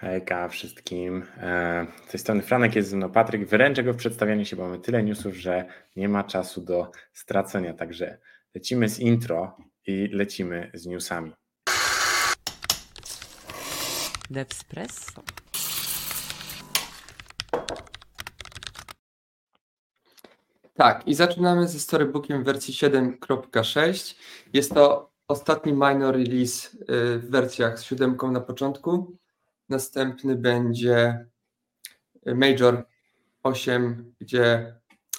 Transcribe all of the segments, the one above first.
Hejka wszystkim. E, z tej strony Franek jest ze mną Patryk. Wyręczę go w przedstawianiu się, bo mamy tyle newsów, że nie ma czasu do stracenia. Także lecimy z intro i lecimy z newsami. Devspresso. Tak, i zaczynamy ze storybookiem w wersji 7.6. Jest to ostatni minor release y, w wersjach z siódemką na początku. Następny będzie Major 8, gdzie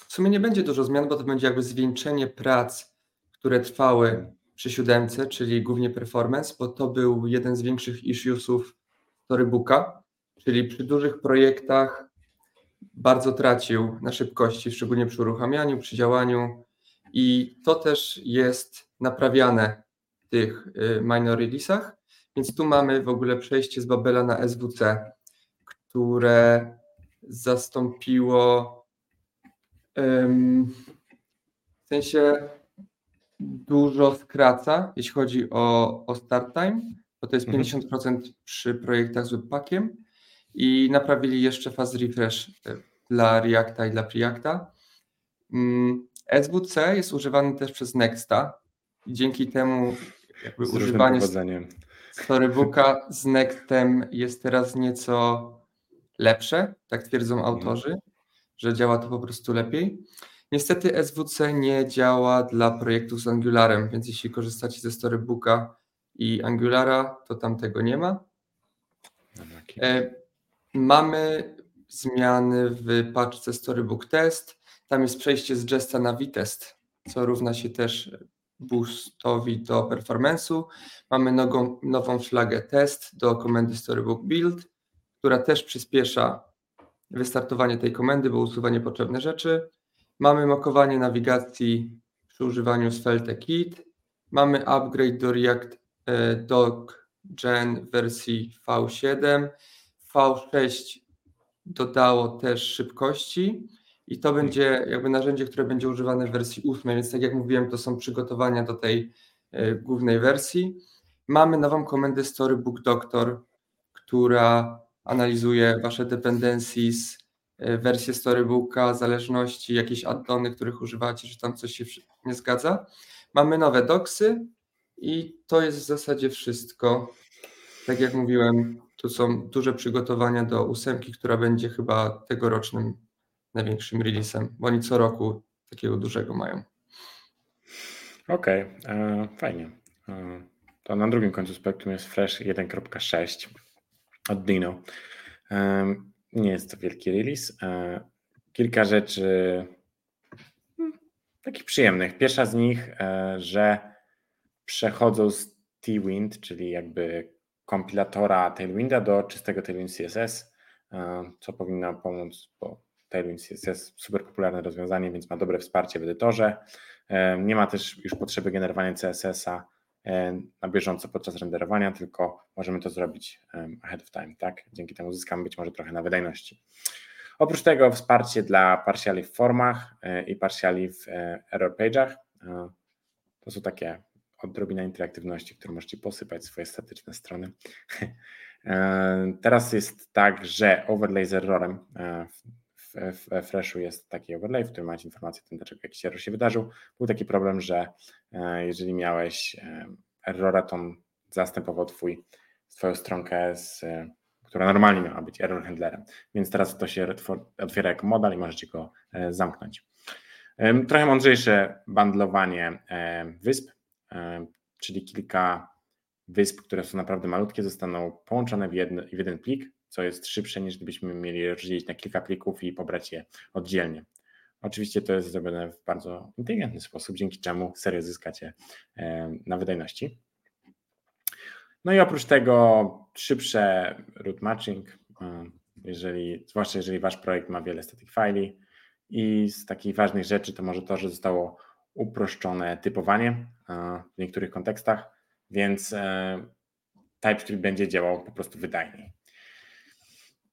w sumie nie będzie dużo zmian, bo to będzie jakby zwieńczenie prac, które trwały przy siódemce, czyli głównie performance, bo to był jeden z większych issuesów storybooka, czyli przy dużych projektach bardzo tracił na szybkości, szczególnie przy uruchamianiu, przy działaniu i to też jest naprawiane w tych y, minor release'ach, więc tu mamy w ogóle przejście z Babela na SWC, które zastąpiło w sensie dużo skraca, jeśli chodzi o, o start time, bo to jest 50% mhm. przy projektach z webpackiem i naprawili jeszcze fast refresh e, dla Reacta i dla Preacta. Mm, SWC jest używany też przez Nexta dzięki temu jakby z używanie storybooka z Nextem jest teraz nieco lepsze, tak twierdzą mhm. autorzy, że działa to po prostu lepiej. Niestety SWC nie działa dla projektów z Angularem, więc jeśli korzystacie ze storybooka i Angulara, to tam tego nie ma. E, mamy zmiany w paczce Storybook Test. Tam jest przejście z Jesta na Vitest, co równa się też boostowi do performance'u. Mamy nową, nową flagę test do komendy Storybook Build, która też przyspiesza wystartowanie tej komendy, bo usuwa niepotrzebne rzeczy. Mamy makowanie nawigacji przy używaniu Svelte Kit. Mamy upgrade do React e, Doc Gen wersji V7. V6 dodało też szybkości i to będzie jakby narzędzie, które będzie używane w wersji 8, więc tak jak mówiłem, to są przygotowania do tej e, głównej wersji. Mamy nową komendę Storybook Doctor, która analizuje wasze dependencies, wersję storybooka, zależności, jakieś addony, których używacie, że tam coś się nie zgadza. Mamy nowe doksy i to jest w zasadzie wszystko. Tak jak mówiłem, tu są duże przygotowania do ósemki, która będzie chyba tegorocznym największym releasem, bo oni co roku takiego dużego mają. Okej, okay, e, fajnie. E, to na drugim końcu spektrum jest Fresh 1.6 od Dino. E, nie jest to wielki release. Kilka rzeczy hmm, takich przyjemnych. Pierwsza z nich, że przechodzą z T-Wind, czyli jakby kompilatora Tailwinda do czystego Tailwind CSS, co powinno pomóc, bo Tailwind CSS super popularne rozwiązanie, więc ma dobre wsparcie w edytorze. E, nie ma też już potrzeby generowania CSS-a e, na bieżąco podczas renderowania, tylko możemy to zrobić ahead of time, tak? Dzięki temu zyskamy być może trochę na wydajności. Oprócz tego wsparcie dla partiali w formach i partiali w error page'ach. To są takie odrobina interaktywności, którą możecie posypać swoje statyczne strony. E, teraz jest tak, że overlay z errorem e, w, Flashu jest taki overlay, w którym macie informację o tym, dlaczego jakiś error się wydarzył. Był taki problem, że e, jeżeli miałeś errora, to on zastępował twój, twoją stronkę, z, która normalnie miała być error handlerem. Więc teraz to się otwiera jako modal i możecie go zamknąć. Trochę mądrzejsze bandlowanie wysp, czyli kilka wysp, które są naprawdę malutkie, zostaną połączone w, w jeden plik, co jest szybsze niż gdybyśmy mieli rozdzielić na kilka plików i pobrać je oddzielnie. Oczywiście to jest zrobione w bardzo inteligentny sposób, dzięki czemu serio zyskacie na wydajności. No i oprócz tego szybsze root matching, jeżeli, zwłaszcza jeżeli wasz projekt ma wiele static fili i z takich ważnych rzeczy to może to, że zostało uproszczone typowanie w niektórych kontekstach, więc e, TypeScript będzie działał po prostu wydajniej.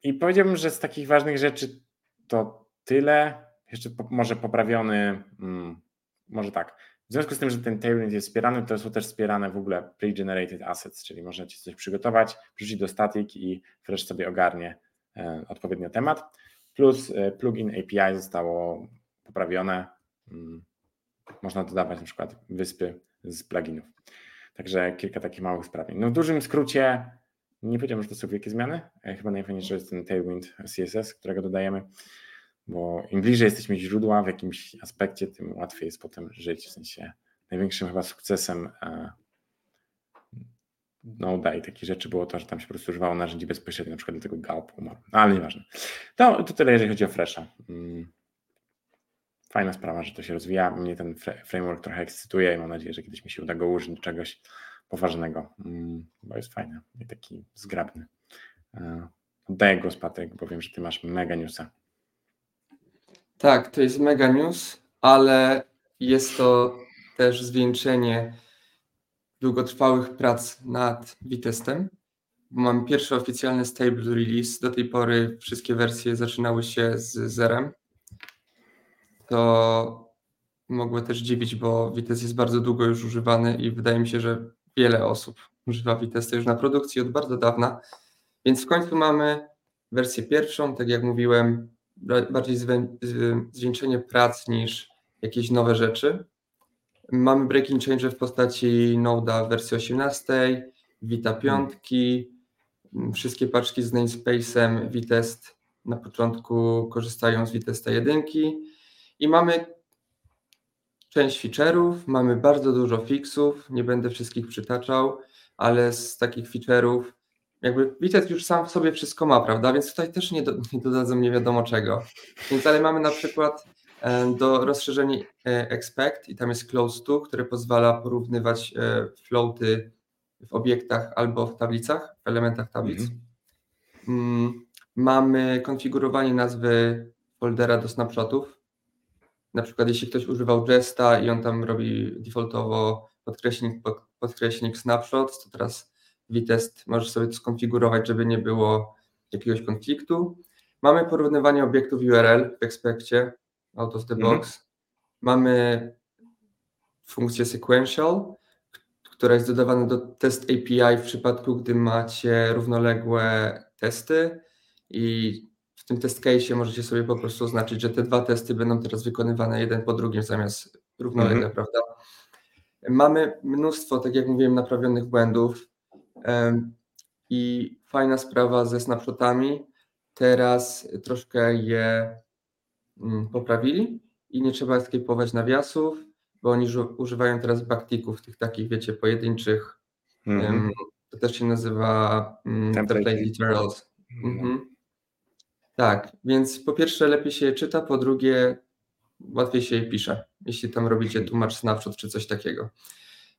I powiedziałbym, że z takich ważnych rzeczy to tyle. Jeszcze może poprawiony, mm, może tak, w związku z tym, że ten tailwind jest wspierany, to są też wspierane w ogóle pre-generated assets, czyli możecie coś przygotować, wrzucić do static i Fresh sobie ogarnie e, odpowiednio temat. Plus e, plugin API zostało poprawione. Mm, można dodawać na przykład wyspy z pluginów. Także kilka takich małych spraw. No w dużym skrócie nie powiedziałbym, że to są wielkie zmiany. E, chyba najfajniejsze jest ten Tailwind CSS, którego dodajemy, bo im bliżej jesteśmy źródła w jakimś aspekcie, tym łatwiej jest potem żyć. W sensie największym chyba sukcesem e, Noda i takich rzeczy było to, że tam się po prostu używało narzędzi bezpośrednio, na przykład do tego Galp umarł. No, ale nieważne. To, to tyle, jeżeli chodzi o Fresha. Mm. Fajna sprawa, że to się rozwija. Mnie ten framework trochę ekscytuje i mam nadzieję, że kiedyś mi się uda go użyć do czegoś poważnego, mm, bo jest fajny i taki zgrabny. E, oddaję głos Patryk, bo wiem, że ty masz mega newsa. Tak, to jest mega news, ale jest to też zwieńczenie długotrwałych prac nad Vitestem. Mam pierwszy oficjalny stable release. Do tej pory wszystkie wersje zaczynały się z zerem. To mogło też dziwić, bo Vitest jest bardzo długo już używany i wydaje mi się, że wiele osób używa Vitesta już na produkcji od bardzo dawna. Więc w końcu mamy wersję pierwszą, tak jak mówiłem, bardziej zwieńczenie prac niż jakieś nowe rzeczy. Mamy breaking change w postaci Node'a w wersji 18, Vita 5, hmm. wszystkie paczki z namespace'em Vitest na początku korzystają z Vitesta 1 i mamy część feature'ów, mamy bardzo dużo fixów, nie będę wszystkich przytaczał, ale z takich feature'ów jakby Vitest już sam w sobie wszystko ma, prawda? Więc tutaj też nie, do, nie dodadzą nie wiadomo czego. Więc ale mamy na przykład e, do rozszerzenia e, expect i tam jest close to, które pozwala porównywać e, floaty w obiektach albo w tablicach, w elementach tablic. Mhm. Mm. Mamy konfigurowanie nazwy foldera do snapshotów. Na przykład jeśli ktoś używał Jesta i on tam robi defaultowo podkreślnik, podkreślnik snapshot, to teraz Vitest możesz sobie to skonfigurować, żeby nie było jakiegoś konfliktu. Mamy porównywanie obiektów URL w Expectie, out of the mhm. box. Mhm. Mamy funkcję sequential, która jest dodawana do test API w przypadku, gdy macie równoległe testy i tym test case możecie sobie po prostu oznaczyć, że te dwa testy będą teraz wykonywane jeden po drugim zamiast równolegle, mhm. prawda? Mamy mnóstwo, tak jak mówiłem, naprawionych błędów. I fajna sprawa ze snapshotami. Teraz troszkę je mm, poprawili i nie trzeba escape'ować nawiasów, bo oni używają teraz backticków, tych takich, wiecie, pojedynczych. Mm -hmm. To też się nazywa um, template literals. Mm -hmm. Tak, więc po pierwsze lepiej się je czyta, po drugie łatwiej się je pisze, jeśli tam robicie tłumacz snapshot czy coś takiego.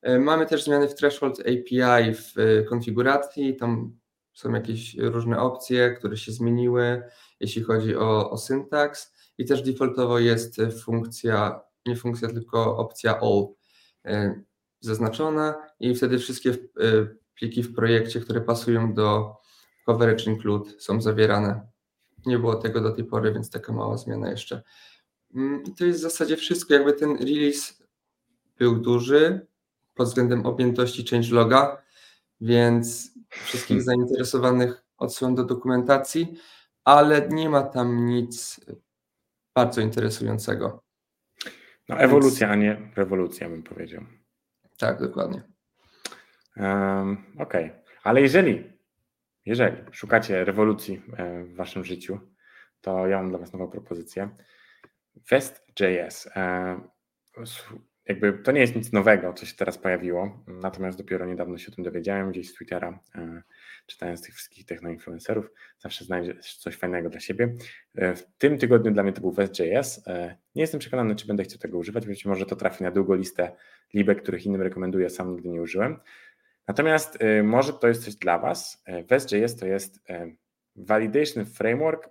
E, mamy też zmiany w Threshold API w e, konfiguracji. Tam są jakieś różne opcje, które się zmieniły, jeśli chodzi o, o syntaks. I też defaultowo jest funkcja, nie funkcja, tylko opcja all e, zaznaczona i wtedy wszystkie pliki w projekcie, które pasują do coverage include są zawierane. Nie było tego do tej pory, więc taka mała zmiana jeszcze. Mm, I to jest w zasadzie wszystko. Jakby ten release był duży, pod względem objętości changeloga, więc wszystkich zainteresowanych odsyłam do dokumentacji, ale nie ma tam nic bardzo interesującego. No ewolucja, więc... a nie rewolucja bym powiedział. Tak, dokładnie. Um, Okej, okay. ale jeżeli, jeżeli szukacie rewolucji e, w waszym życiu, to ja mam dla was nową propozycję. Vest.js jakby to nie jest nic nowego, co się teraz pojawiło, natomiast dopiero niedawno się o tym dowiedziałem, gdzieś z Twittera, e, czytając tych wszystkich technoinfluencerów, zawsze znajdziesz coś fajnego dla siebie. E, w tym tygodniu dla mnie to był Vest.js. E, nie jestem przekonany, czy będę chciał tego używać, być może to trafi na długą listę libek, których innym rekomenduję, sam nigdy nie użyłem. Natomiast może to jest coś dla Was. Vest.js to jest validation framework,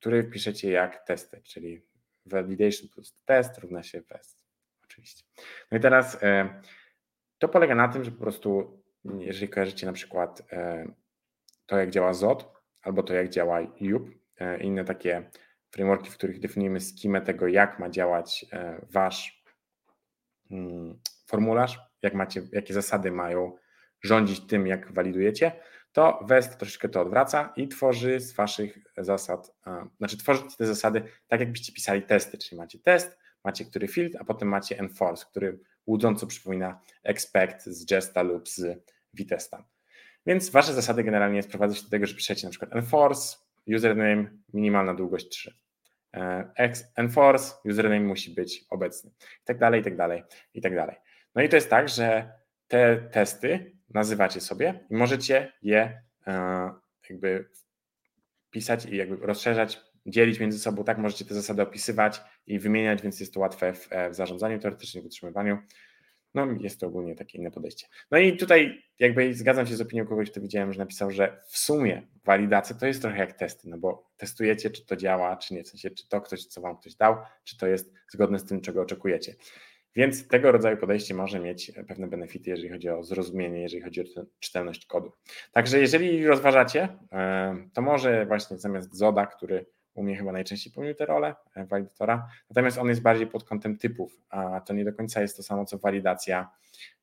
który piszecie jak testy, czyli validation plus test równa się Vest oczywiście. No i teraz to polega na tym, że po prostu, jeżeli kojarzycie na przykład to, jak działa ZOT, albo to, jak działa JUP, e, inne takie frameworki, w których definiujemy skimę tego, jak ma działać wasz mm, formularz, jak macie, jakie zasady mają rządzić tym, jak walidujecie, to WEST troszeczkę to odwraca i tworzy z waszych zasad, znaczy tworzy te zasady tak, jakbyście pisali testy, czyli macie test, macie który field, a potem macie enforce, który łudząco przypomina expect z Jesta lub z Vitesta. Więc wasze zasady generalnie sprowadzają się do tego, że piszecie na przykład enforce, username, minimalna długość 3. E, enforce, username musi być obecny. I tak dalej, i tak dalej, i tak dalej. No i to jest tak, że te testy nazywacie sobie i możecie je e, jakby pisać i jakby rozszerzać, dzielić między sobą, tak możecie te zasady opisywać i wymieniać, więc jest to łatwe w, e, w zarządzaniu teoretycznie, w utrzymywaniu. No jest to ogólnie takie inne podejście. No i tutaj jakby zgadzam się z opinią kogoś, kto widziałem, że napisał, że w sumie walidacja to jest trochę jak testy, no bo testujecie, czy to działa, czy nie, w sensie, czy to ktoś, co wam ktoś dał, czy to jest zgodne z tym, czego oczekujecie. Więc tego rodzaju podejście może mieć pewne benefity, jeżeli chodzi o zrozumienie, jeżeli chodzi o czytelność kodu. Także jeżeli rozważacie, to może właśnie zamiast Zoda, który u mnie chyba najczęściej pełnił tę rolę e, walidatora, natomiast on jest bardziej pod kątem typów, a to nie do końca jest to samo co walidacja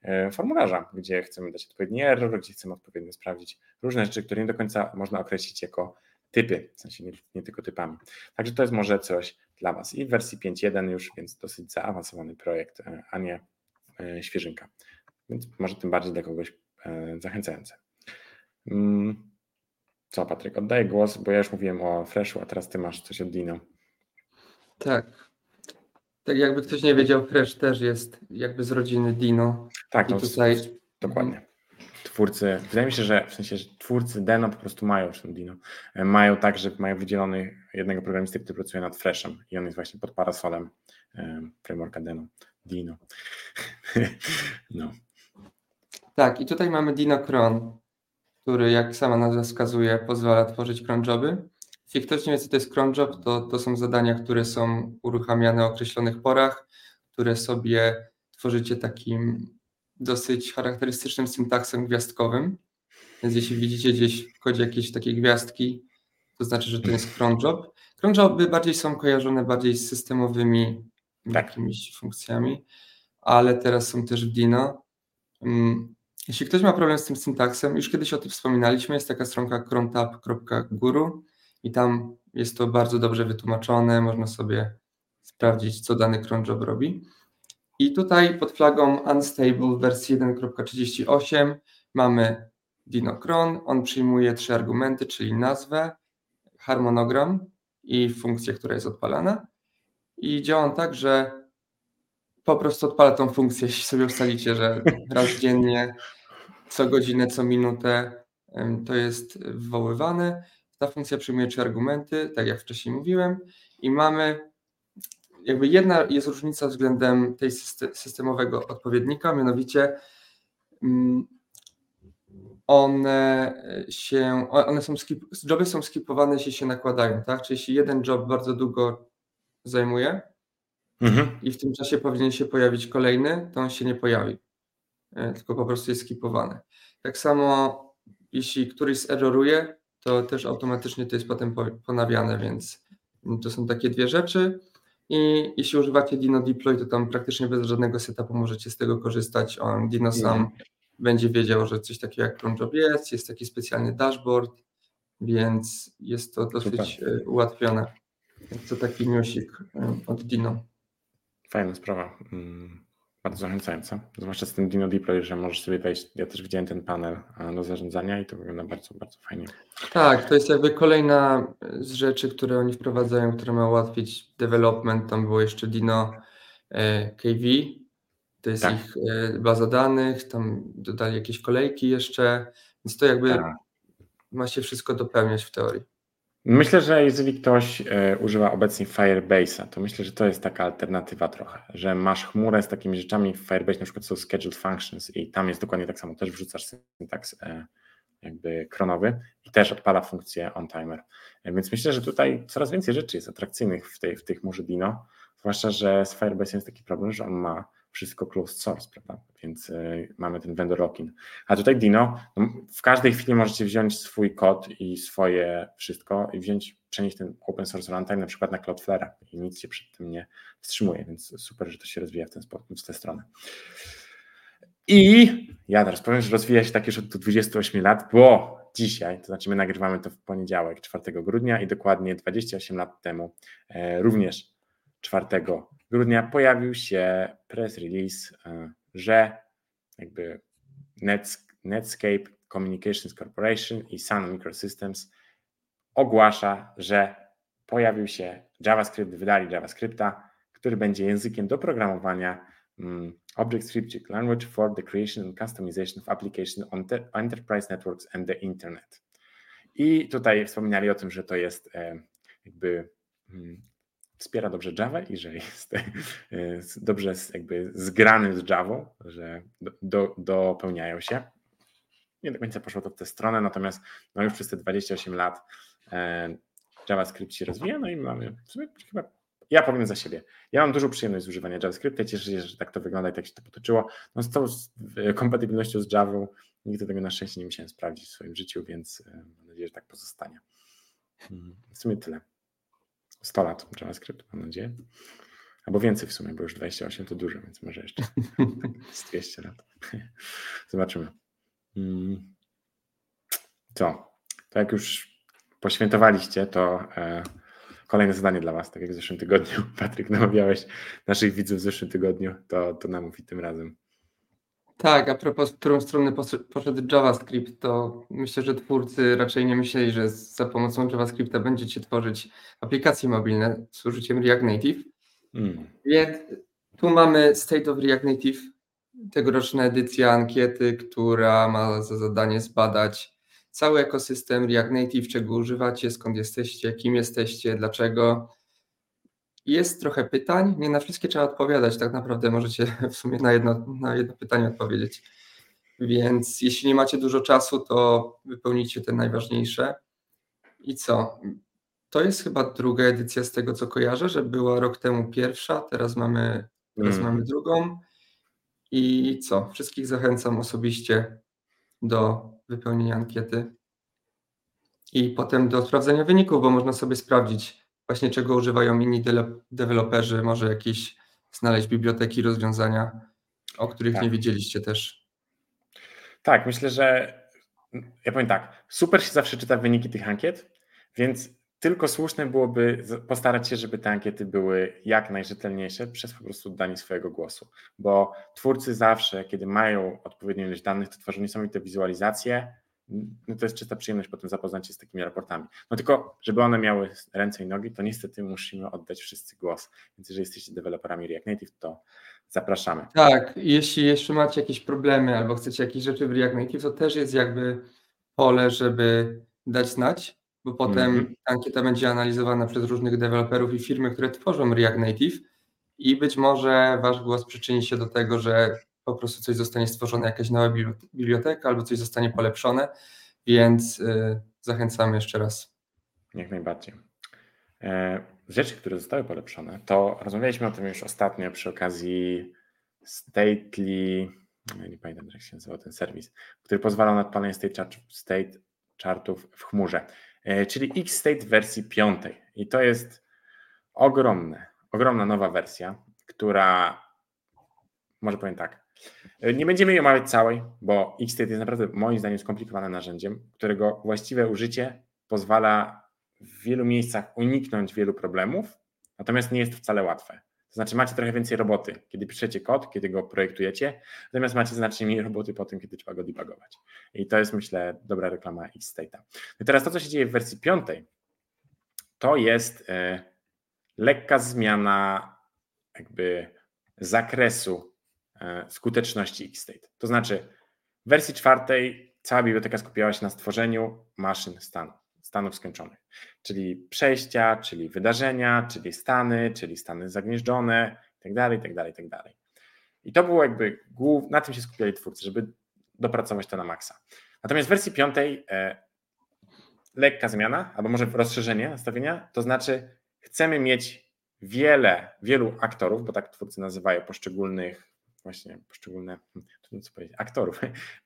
e, formularza, gdzie chcemy dać odpowiedni error, gdzie chcemy odpowiednio sprawdzić różne rzeczy, które nie do końca można określić jako typy, w sensie nie, nie tylko typami. Także to jest może coś dla Was. I w wersji 5.1 już, więc dosyć zaawansowany projekt, e, a nie świeżynka. Więc może tym bardziej dla kogoś zachęcające. Mm, co, Patryk, oddaję głos, bo ja już mówiłem o Freshu, a teraz ty masz coś od Dino. Tak. Tak jakby ktoś nie wiedział, Fresh też jest jakby z rodziny Dino. Tak, no, tutaj... dokładnie. Twórcy, wydaje mi się, że w sensie, że twórcy Deno po prostu mają ten Dino. E, mają tak, że mają wydzielony jednego programisty, który pracuje nad Freshem i on jest właśnie pod parasolem um, frameworka Deno. Dino. no. Tak, i tutaj mamy Dino Cron który, jak sama nazwa wskazuje, pozwala tworzyć ktoś nie wie, co to jest cronjob, to, to są zadania, które są uruchamiane o określonych porach, które sobie tworzycie takim dosyć charakterystycznym syntaksem gwiazdkowym. Więc jeśli widzicie gdzieś w kodzie jakieś takie gwiazdki, to znaczy, że to jest cronjob. Cronjoby bardziej są kojarzone bardziej z systemowymi tak. jakimiś funkcjami, ale teraz są też w Dino. Mm, jeśli ktoś ma problem z tym syntaksem, już kiedyś o tym wspominaliśmy, jest taka stronka crontab.guru i tam jest to bardzo dobrze wytłumaczone, można sobie sprawdzić, co dany cron job robi. I tutaj pod flagą Unstable wersji 1.38 mamy dinocron. On przyjmuje trzy argumenty, czyli nazwę, harmonogram i funkcję, która jest odpalana. I działa on tak, że po prostu odpala tą funkcję, jeśli sobie ustalicie, że raz dziennie co godzinę, co minutę to jest wywoływane. Ta funkcja przyjmuje trzy argumenty, tak jak wcześniej mówiłem, i mamy jakby jedna jest różnica względem tej systemowego odpowiednika, mianowicie mm, one się, one są skip, joby są skipowane, jeśli się nakładają, tak? Czyli jeśli jeden job bardzo długo zajmuje mhm. i w tym czasie powinien się pojawić kolejny, to on się nie pojawi. E, tylko po prostu jest skipowany. Tak samo jeśli któryś zerroruje, to też automatycznie to jest potem ponawiane, więc to są takie dwie rzeczy. I jeśli używacie Dino Deploy, to tam praktycznie bez żadnego setupu możecie z tego korzystać. On Dino sam będzie wiedział, że coś takiego jak cronjob jest, jest taki specjalny dashboard, więc jest to dosyć Super. Ułatwione. To taki newsik e, od Dino. Fajna sprawa. Mm bardzo zachęcająca. Zwłaszcza z tym Dino Deploy, że możesz sobie wejść. Ja też widziałem ten panel do zarządzania i to wygląda bardzo, bardzo fajnie. Tak, to jest jakby kolejna z rzeczy, które oni wprowadzają, które ma ułatwić development. Tam było jeszcze Dino e, KV, to jest tak. ich e, baza danych, tam dodali jakieś kolejki jeszcze, więc to jakby tak. ma się wszystko dopełniać w teorii. Myślę, że jeżeli ktoś e, używa obecnie Firebase'a, to myślę, że to jest taka alternatywa trochę, że masz chmurę z takimi rzeczami w Firebase, na przykład są scheduled functions i tam jest dokładnie tak samo, też wrzucasz syntaks e, jakby kronowy i też odpala funkcję on timer. E, więc myślę, że tutaj coraz więcej rzeczy jest atrakcyjnych w tej, w Dino, zwłaszcza, że z Firebase jest taki problem, że on ma wszystko closed source, prawda? Więc y, mamy ten vendor lock-in. A tutaj Dino, no, w każdej chwili możecie wziąć swój kod i swoje wszystko i wziąć, przenieść ten open source runtime na przykład na Cloudflare'a i nic się przed tym nie wstrzymuje, więc super, że to się rozwija w ten sposób, w tę stronę. I ja teraz powiem, że rozwija się tak już od 28 lat, bo dzisiaj, to znaczy my nagrywamy to w poniedziałek, 4 grudnia i dokładnie 28 lat temu, e, również 4 grudnia pojawił się press release, e, że jakby Netscape Communications Corporation i Sun Microsystems ogłasza, że pojawił się JavaScript, wydali JavaScripta, który będzie językiem do programowania um, Object-Scripting Language for the creation and customization of application on enterprise networks and the internet. I tutaj wspominali o tym, że to jest e, jakby um, wspiera dobrze Java i że jest dobrze jakby zgrany z Java, że do, do, dopełniają się. Nie do końca poszło to w tę stronę, natomiast no już przez te 28 lat e, JavaScript się rozwija, no i mamy chyba ja powiem za siebie. Ja mam dużą przyjemność z używania JavaScripta, cieszę się, że tak to wygląda i tak się to potoczyło. No z tą kompatybilnością z Java nigdy tego na szczęście nie musiałem sprawdzić w swoim życiu, więc e, mam nadzieję, że tak pozostanie. Mm, w sumie tyle. 100 lat JavaScript, mam nadzieję. Albo więcej w sumie, bo już 28 to dużo, więc może jeszcze z 200 lat. Zobaczymy. Mm. Co? To jak już poświętowaliście, to e, kolejne zadanie dla Was, tak jak w zeszłym tygodniu. Patryk, namawiałeś naszych widzów w zeszłym tygodniu, to, to namów i tym razem. Tak, a propos, w którą stronę poszedł JavaScript, to myślę, że twórcy raczej nie myśleli, że za pomocą JavaScripta będziecie tworzyć aplikacje mobilne z użyciem React Native. Mm. Więc tu mamy State of React Native, tegoroczna edycja ankiety, która ma za zadanie zbadać cały ekosystem React Native, czego używacie, skąd jesteście, kim jesteście, dlaczego. Jest trochę pytań, nie na wszystkie trzeba odpowiadać, tak naprawdę możecie w sumie na jedno, na jedno pytanie odpowiedzieć. Więc jeśli nie macie dużo czasu, to wypełnijcie te najważniejsze. I co? To jest chyba druga edycja z tego, co kojarzę, że była rok temu pierwsza, teraz mamy, teraz mm. mamy drugą. I co? Wszystkich zachęcam osobiście do wypełnienia ankiety i potem do sprawdzenia wyników, bo można sobie sprawdzić właśnie czego używają inni deweloperzy, może jakieś znaleźć biblioteki, rozwiązania, o których tak. nie wiedzieliście też. Tak, myślę, że ja powiem tak, super się zawsze czyta wyniki tych ankiet, więc tylko słuszne byłoby postarać się, żeby te ankiety były jak najrzetelniejsze przez po prostu danie swojego głosu, bo twórcy zawsze, kiedy mają odpowiednią ilość danych, to tworzą niesamowite wizualizacje, no to jest czysta przyjemność potem zapoznać się z takimi raportami. No tylko, żeby one miały ręce i nogi, to niestety musimy oddać wszyscy głos. Więc jeżeli jesteście deweloperami React Native, to zapraszamy. Tak, jeśli jeszcze macie jakieś problemy albo chcecie jakieś rzeczy w React Native, to też jest jakby pole, żeby dać znać, bo potem mm -hmm. ankieta będzie analizowana przez różnych deweloperów i firmy, które tworzą React Native i być może wasz głos przyczyni się do tego, że po prostu coś zostanie stworzone, jakaś nowa biblioteka albo coś zostanie polepszone, więc y, zachęcamy jeszcze raz. Jak najbardziej. E, rzeczy, które zostały polepszone, to rozmawialiśmy o tym już ostatnio przy okazji Stately, no nie pamiętam jak się nazywał ten serwis, który pozwala na odpalenie state, state chartów w chmurze, e, czyli X-State wersji piątej. I to jest ogromne, ogromna nowa wersja, która, może powiem tak, nie będziemy jej omawiać całej, bo Xstate jest naprawdę moim zdaniem skomplikowanym narzędziem, którego właściwe użycie pozwala w wielu miejscach uniknąć wielu problemów, natomiast nie jest wcale łatwe. To znaczy macie trochę więcej roboty, kiedy piszecie kod, kiedy go projektujecie, natomiast macie znacznie mniej roboty po tym, kiedy trzeba go debugować. I to jest myślę dobra reklama Xstate'a. No teraz to, co się dzieje w wersji piątej, to jest e, lekka zmiana jakby zakresu E, skuteczności X-State. To znaczy, w wersji czwartej cała biblioteka skupiała się na stworzeniu maszyn stanu, stanów skończonych, czyli przejścia, czyli wydarzenia, czyli stany, czyli stany zagnieżdżone itd., itd., itd. I to było jakby, głów, na tym się skupiali twórcy, żeby dopracować to na maksa. Natomiast w wersji piątej e, lekka zmiana, albo może rozszerzenie nastawienia, to znaczy chcemy mieć wiele, wielu aktorów, bo tak twórcy nazywają poszczególnych właśnie poszczególne, hmm, trudno co powiedzieć, aktorów.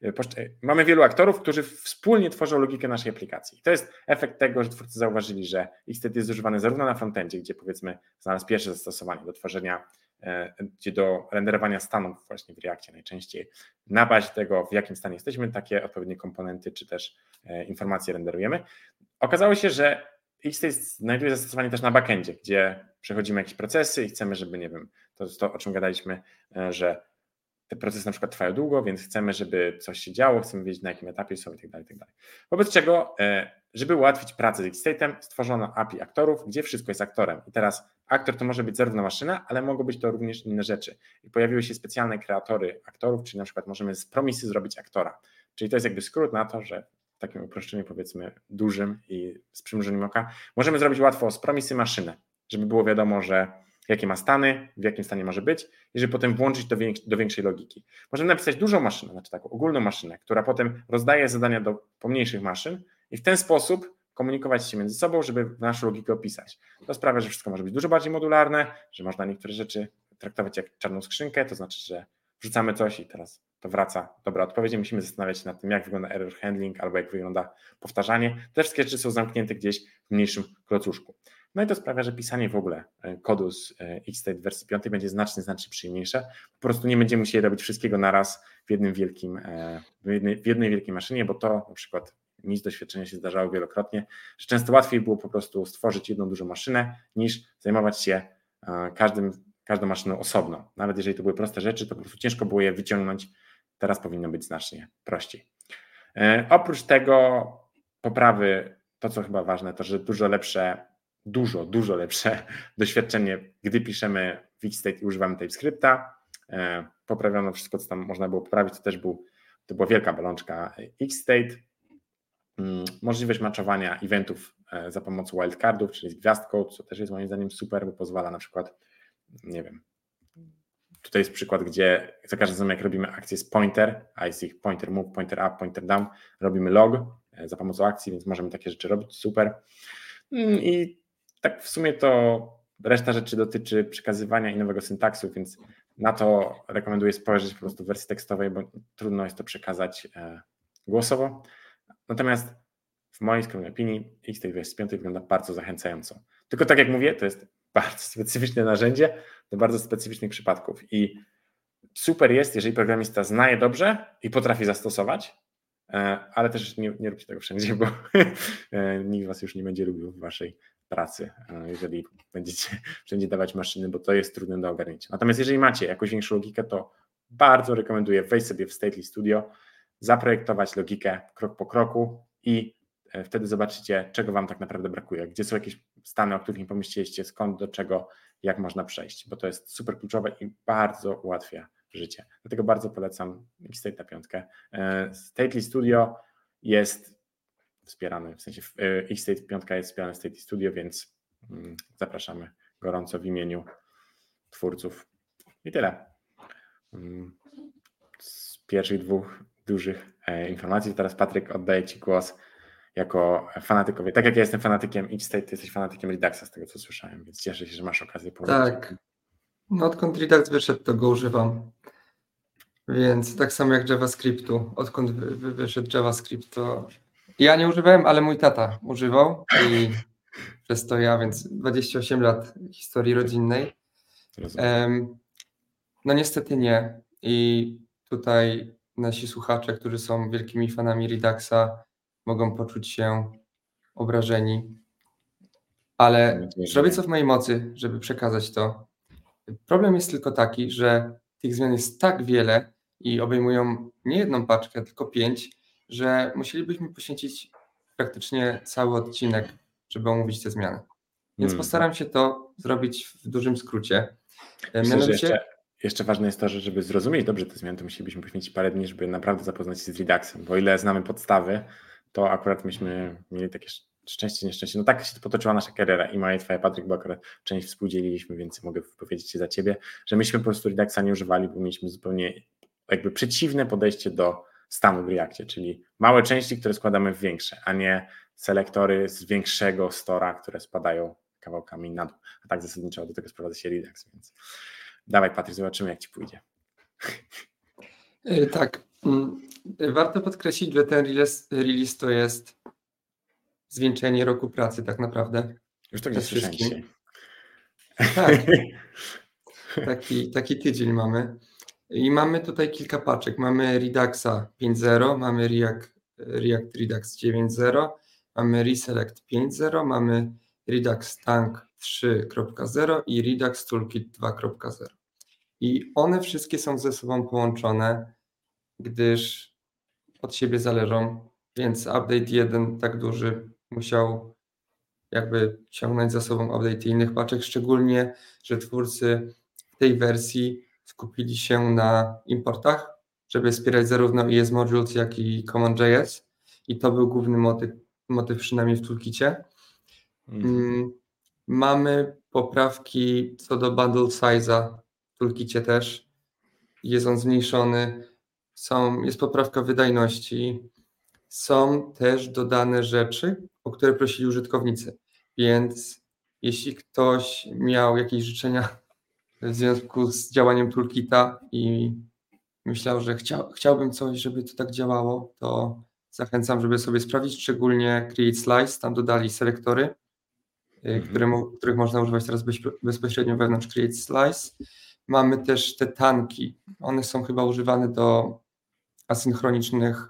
Mamy wielu aktorów, którzy wspólnie tworzą logikę naszej aplikacji. To jest efekt tego, że twórcy zauważyli, że Xstate jest używany zarówno na frontendzie, gdzie powiedzmy znalazł pierwsze zastosowanie do tworzenia, e, gdzie do renderowania stanów właśnie w Reakcie najczęściej, na bazie tego, w jakim stanie jesteśmy, takie odpowiednie komponenty czy też e, informacje renderujemy. Okazało się, że Xstate znajduje zastosowanie też na backendzie, gdzie przechodzimy jakieś procesy i chcemy, żeby, nie wiem, to jest to, o czym gadaliśmy, e, że te procesy na przykład trwają długo, więc chcemy, żeby coś się działo, chcemy wiedzieć na jakim etapie są i tak dalej, tak dalej. Wobec czego, e, żeby ułatwić pracę z Xstate'em, stworzono API aktorów, gdzie wszystko jest aktorem. I teraz aktor to może być zarówno maszyna, ale mogą być to również inne rzeczy. I pojawiły się specjalne kreatory aktorów, czyli na przykład możemy z promisy zrobić aktora. Czyli to jest jakby skrót na to, że w takim uproszczeniu powiedzmy dużym i z przymrużeniem oka, możemy zrobić łatwo z promisy maszynę, żeby było wiadomo, że jakie ma stany, w jakim stanie może być i żeby potem włączyć do, do większej logiki. Możemy napisać dużą maszynę, znaczy taką ogólną maszynę, która potem rozdaje zadania do pomniejszych maszyn i w ten sposób komunikować się między sobą, żeby naszą logikę opisać. To sprawia, że wszystko może być dużo bardziej modularne, że można niektóre rzeczy traktować jak czarną skrzynkę, to znaczy, że wrzucamy coś i teraz to wraca dobra odpowiedź. Musimy zastanawiać się nad tym, jak wygląda error handling albo jak wygląda powtarzanie. Te wszystkie rzeczy są zamknięte gdzieś w mniejszym klocuszku. No i to sprawia, że pisanie w ogóle e, kodu z e, Xstate wersji 5 będzie znacznie, znacznie przyjemniejsze. Po prostu nie będziemy musieli robić wszystkiego naraz w jednym wielkim, e, w jednej, w jednej wielkiej maszynie, bo to na przykład mi z doświadczenia się zdarzało wielokrotnie, że często łatwiej było po prostu stworzyć jedną dużą maszynę, niż zajmować się każdym, każdą maszyną osobno. Nawet jeżeli to były proste rzeczy, to po prostu ciężko było je wyciągnąć. Teraz powinno być znacznie prościej. Oprócz tego poprawy, to co chyba ważne, to że dużo lepsze dużo, dużo lepsze doświadczenie, gdy piszemy w Xstate i używamy TypeScripta. E, poprawiono wszystko, co tam można było poprawić, to też był, to była wielka balączka Xstate. Mm, możliwość maczowania eventów e, za pomocą wildcardów, czyli z gwiazdką, co też jest moim zdaniem super, bo pozwala na przykład, nie wiem, tutaj jest przykład, gdzie za każdym razem jak robimy akcję z pointer, a jest ich pointer move, pointer up, pointer down, robimy log e, za pomocą akcji, więc możemy takie rzeczy robić, super. Mm, I tak w sumie to reszta rzeczy dotyczy przekazywania i nowego syntaksu, więc na to rekomenduję spojrzeć po prostu w wersji tekstowej, bo trudno jest to przekazać e, głosowo. Natomiast w mojej skromnej opinii Xtake wersji 5 wygląda bardzo zachęcająco. Tylko tak jak mówię, to jest bardzo specyficzne narzędzie do bardzo specyficznych przypadków i super jest, jeżeli programista zna je dobrze i potrafi zastosować, e, ale też nie, nie róbcie tego wszędzie, bo e, nikt was już nie będzie lubił w waszej pracy, e, jeżeli będziecie wszędzie dawać maszyny, bo to jest trudne do ogarnięcia. Natomiast jeżeli macie jakąś większą logikę, to bardzo rekomenduję wejść sobie w Stately Studio, zaprojektować logikę krok po kroku i e, wtedy zobaczycie, czego Wam tak naprawdę brakuje, gdzie są jakieś stany, o których nie pomyśleliście, skąd, do czego, jak można przejść, bo to jest super kluczowe i bardzo ułatwia życie. Dlatego bardzo polecam Xstate 5. E, Stately Studio jest wspierany, w sensie X-State 5 jest wspierany State Studio, więc mm, zapraszamy gorąco w imieniu twórców. I tyle. Mm, z pierwszych dwóch dużych e, informacji. Teraz Patryk oddaję Ci głos jako fanatykowie. Tak jak ja jestem fanatykiem X-State, jesteś fanatykiem Reduxa z tego co słyszałem, więc cieszę się, że masz okazję powiedzieć. Tak. No odkąd Redux wyszedł, to go używam. Więc tak samo jak JavaScriptu. Odkąd wyszedł JavaScript, to ja nie używałem, ale mój tata używał i przez to ja, więc 28 lat historii rodzinnej. no niestety nie. I tutaj nasi słuchacze, którzy są wielkimi fanami Reduxa, mogą poczuć się obrażeni. Ale zrobię co w mojej mocy, żeby przekazać to. Problem jest tylko taki, że tych zmian jest tak wiele i obejmują nie jedną paczkę, tylko pięć, że musielibyśmy poświęcić praktycznie cały odcinek, żeby omówić te zmiany. Więc hmm. postaram się to zrobić w dużym skrócie. E, Myślę, Mianowicie... jeszcze, jeszcze ważne jest to, że żeby zrozumieć dobrze te zmiany, to musielibyśmy poświęcić parę dni, żeby naprawdę zapoznać się z Reduxem, bo ile znamy podstawy, to akurat myśmy mieli takie szczęście, nieszczęście. No tak się potoczyła nasza kariera i moja i twoja, Patryk, bo akurat część współdzieliliśmy, więc mogę powiedzieć się za ciebie, że myśmy po prostu Reduxa nie używali, bo mieliśmy zupełnie jakby przeciwne podejście do stanu w Reactie, czyli małe części, które składamy w większe, a nie selektory z większego stora, które spadają kawałkami na dół. A tak zasadniczo do tego sprowadza się Redux, więc dawaj Patryk, zobaczymy jak Ci pójdzie. E, tak. Mm, warto podkreślić, że ten release, release to jest zwieńczenie roku pracy tak naprawdę. Już tak jest wszystkim. Tak. Taki, taki tydzień mamy. I mamy tutaj kilka paczek. Mamy Reduxa 5.0, mamy React, React Redux 9.0, mamy Reselect 5.0, mamy Redux Tank 3.0 i Redux Toolkit 2.0. I one wszystkie są ze sobą połączone, gdyż od siebie zależą, więc update 1 tak duży musiał jakby ciągnąć za sobą update innych paczek, szczególnie, że twórcy tej wersji skupili się na importach, żeby wspierać zarówno ES Modules, jak i CommonJS i to był główny motyw, motyw przynajmniej w toolkicie. Mhm. Mm, mamy poprawki co do bundle size'a w toolkicie też. Jest on zmniejszony. Są, jest poprawka wydajności. Są też dodane rzeczy, o które prosili użytkownicy. Więc jeśli ktoś miał jakieś życzenia w związku z działaniem toolkita i myślał, że chciał, chciałbym coś, żeby to tak działało, to zachęcam, żeby sobie sprawdzić, szczególnie Create Slice, tam dodali selektory, y, mhm. których można używać teraz bezpośrednio wewnątrz Create Slice. Mamy też te tanki, one są chyba używane do asynchronicznych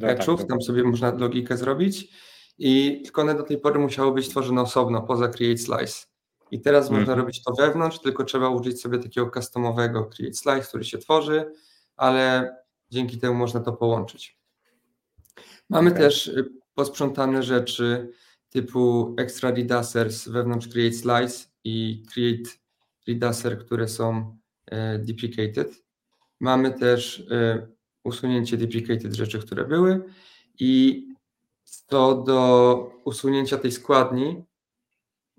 patchów, tak, tam sobie można logikę zrobić i tylko one do tej pory musiały być tworzone osobno, poza Create Slice. I teraz można mhm. robić to wewnątrz, tylko trzeba użyć sobie takiego customowego Create Slice, który się tworzy, ale dzięki temu można to połączyć. Mamy okay. też y, posprzątane rzeczy typu extra redacers wewnątrz Create Slice i Create Redacer, które są e, deprecated. Mamy też e, usunięcie deprecated rzeczy, które były i co do usunięcia tej składni,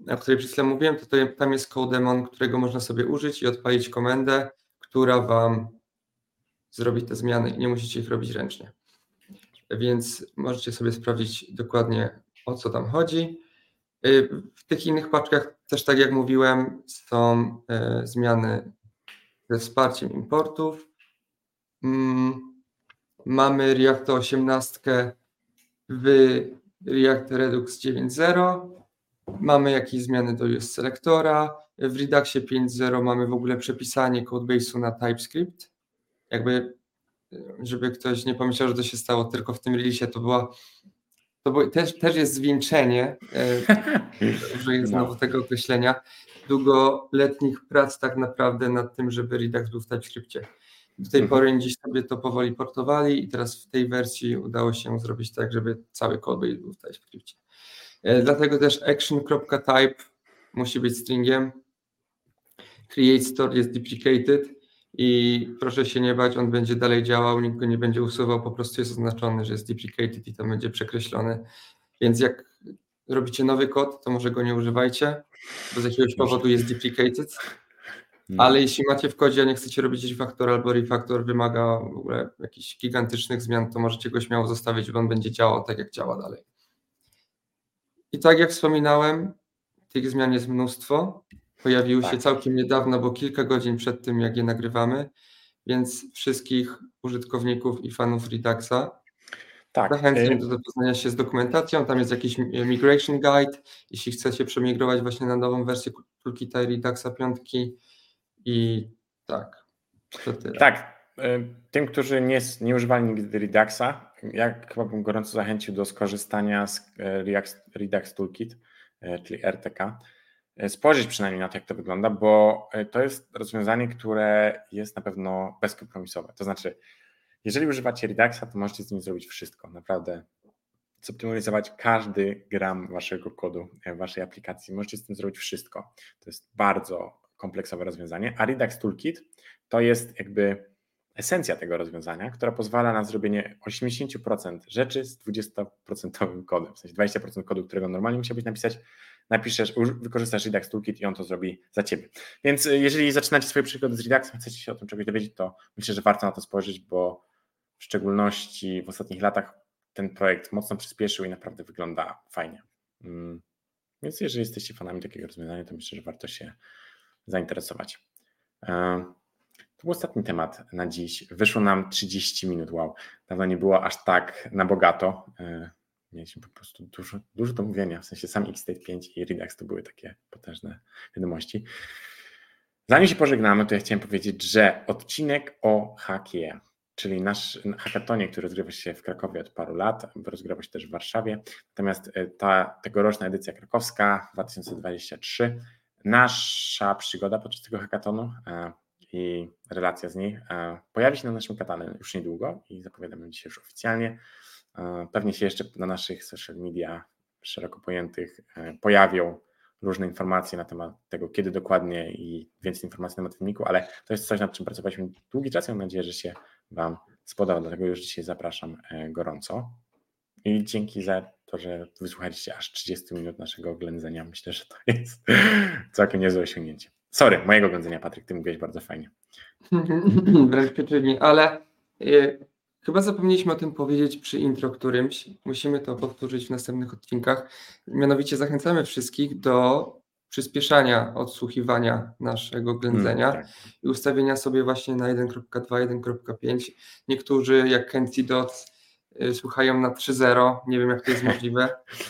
o której przed chwilą mówiłem, to, tam jest codemon, którego można sobie użyć i odpalić komendę, która Wam zrobi te zmiany. Nie musicie ich robić ręcznie. Więc możecie sobie sprawdzić dokładnie o co tam chodzi. Y, w tych innych paczkach też tak jak mówiłem są y, zmiany ze wsparciem importów. Mm, mamy React 18 w React Redux 9.0 mamy jakieś zmiany do use selectora. W Reduxie 5.0 mamy w ogóle przepisanie codebase'u na TypeScript. Jakby, żeby ktoś nie pomyślał, że to się stało tylko w tym release, to była to było, też, też jest zwieńczenie, e, że jest znowu tego określenia, długoletnich prac tak naprawdę nad tym, żeby Redux był w TypeScriptie. Do tej mhm. pory dziś sobie to powoli portowali i teraz w tej wersji udało się zrobić tak, żeby cały codebase był w TypeScriptie. E, dlatego też action.type musi być stringiem. Create store jest deprecated i proszę się nie bać, on będzie dalej działał, nikt go nie będzie usuwał, po prostu jest oznaczony, że jest deprecated i to będzie przekreślony. Więc jak robicie nowy kod, to może go nie używajcie, bo z jakiegoś powodu jest deprecated. Ale jeśli macie w kodzie, a nie chcecie robić refactor albo refactor wymaga w ogóle jakichś gigantycznych zmian, to możecie go śmiało zostawić, bo on będzie działał tak, jak działa dalej. I tak jak wspominałem, tych zmian jest mnóstwo. Pojawiły tak. się całkiem niedawno, bo kilka godzin przed tym, jak je nagrywamy, więc wszystkich użytkowników i fanów Reduxa tak. zachęcam y- do zapoznania się z dokumentacją. Tam jest jakiś migration guide, jeśli chcecie przemigrować właśnie na nową wersję Toolkita i Reduxa 5 i tak, to tyle. Tak, tym, którzy nie, nie używali nigdy Reduxa, ja chyba bym gorąco zachęcił do skorzystania z e, Redux, Redux Toolkit, e, czyli RTK. E, spojrzeć przynajmniej na to, jak to wygląda, bo to jest rozwiązanie, które jest na pewno bezkompromisowe. To znaczy, jeżeli używacie Reduxa, to możecie z nim zrobić wszystko. Naprawdę zoptymalizować każdy gram waszego kodu, waszej aplikacji. Możecie z tym zrobić wszystko. To jest bardzo kompleksowe rozwiązanie. A Redux Toolkit to jest jakby esencja tego rozwiązania, która pozwala na zrobienie 80% rzeczy z 20% kodem. W sensie 20% kodu, którego normalnie musiałbyś napisać, napiszesz, wykorzystasz Redux Toolkit i on to zrobi za ciebie. Więc y, jeżeli zaczynacie swoje przygody z Reduxem, chcecie się o tym czegoś dowiedzieć, to myślę, że warto na to spojrzeć, bo w szczególności w ostatnich latach ten projekt mocno przyspieszył i naprawdę wygląda fajnie. Mm. Więc jeżeli jesteście fanami takiego rozwiązania, to myślę, że warto się zainteresować. Był ostatni temat na dziś. Wyszło nam 30 minut. Wow, dawno nie było aż tak na bogato. E, mieliśmy po prostu dużo, dużo do mówienia. W sensie sam X-State 5 i Redux to były takie potężne wiadomości. Zanim się pożegnamy, to ja chciałem powiedzieć, że odcinek o hakie, czyli nasz hackatonie, który rozgrywa się w Krakowie od paru lat, rozgrywa się też w Warszawie. Natomiast e, ta tegoroczna edycja krakowska 2023, nasza przygoda podczas tego hackatonu e, i relacja z niej e, pojawi się na naszym kanale już niedługo i zapowiadamy dzisiaj już oficjalnie. Pewnie się jeszcze na naszych social media szeroko pojętych pojawią różne informacje na temat tego, kiedy dokładnie i więcej informacji na temat filmiku, ale to jest coś, nad czym pracowaliśmy długi czas i mam nadzieję, że się Wam spodoba, dlatego już dzisiaj zapraszam e, gorąco. I dzięki za to, że wysłuchaliście aż 30 minut naszego ględzenia. Myślę, że to jest całkiem niezłe osiągnięcie. Sorry, mojego ględzenia, Patryk, ty mówiłeś bardzo fajnie. Wręcz przeciwnie, ale y, chyba zapomnieliśmy o tym powiedzieć przy intro którymś. Musimy to powtórzyć w następnych odcinkach. Mianowicie zachęcamy wszystkich do przyspieszania odsłuchiwania naszego ględzenia mm, tak. i ustawienia sobie właśnie na 1.2, 1.5. Niektórzy, jak Kenty Dots, y, słuchają na 3.0. Nie wiem, jak to jest możliwe,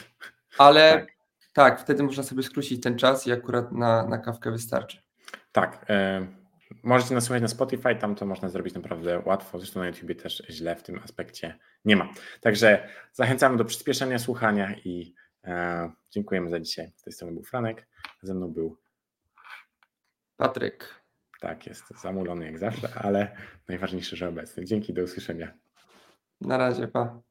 ale tak. Tak. wtedy można sobie skrócić ten czas i akurat na, na kawkę wystarczy. Tak. Y Możecie nas słuchać na Spotify, tam to można zrobić naprawdę łatwo. Zresztą na YouTube też źle w tym aspekcie nie ma. Także zachęcamy do przyspieszenia słuchania i e, dziękujemy za dzisiaj. Z tej strony był Franek, ze mną był Patryk. Tak, jest zamulony jak zawsze, ale najważniejsze, że obecny. Dzięki, do usłyszenia. Na razie, pa.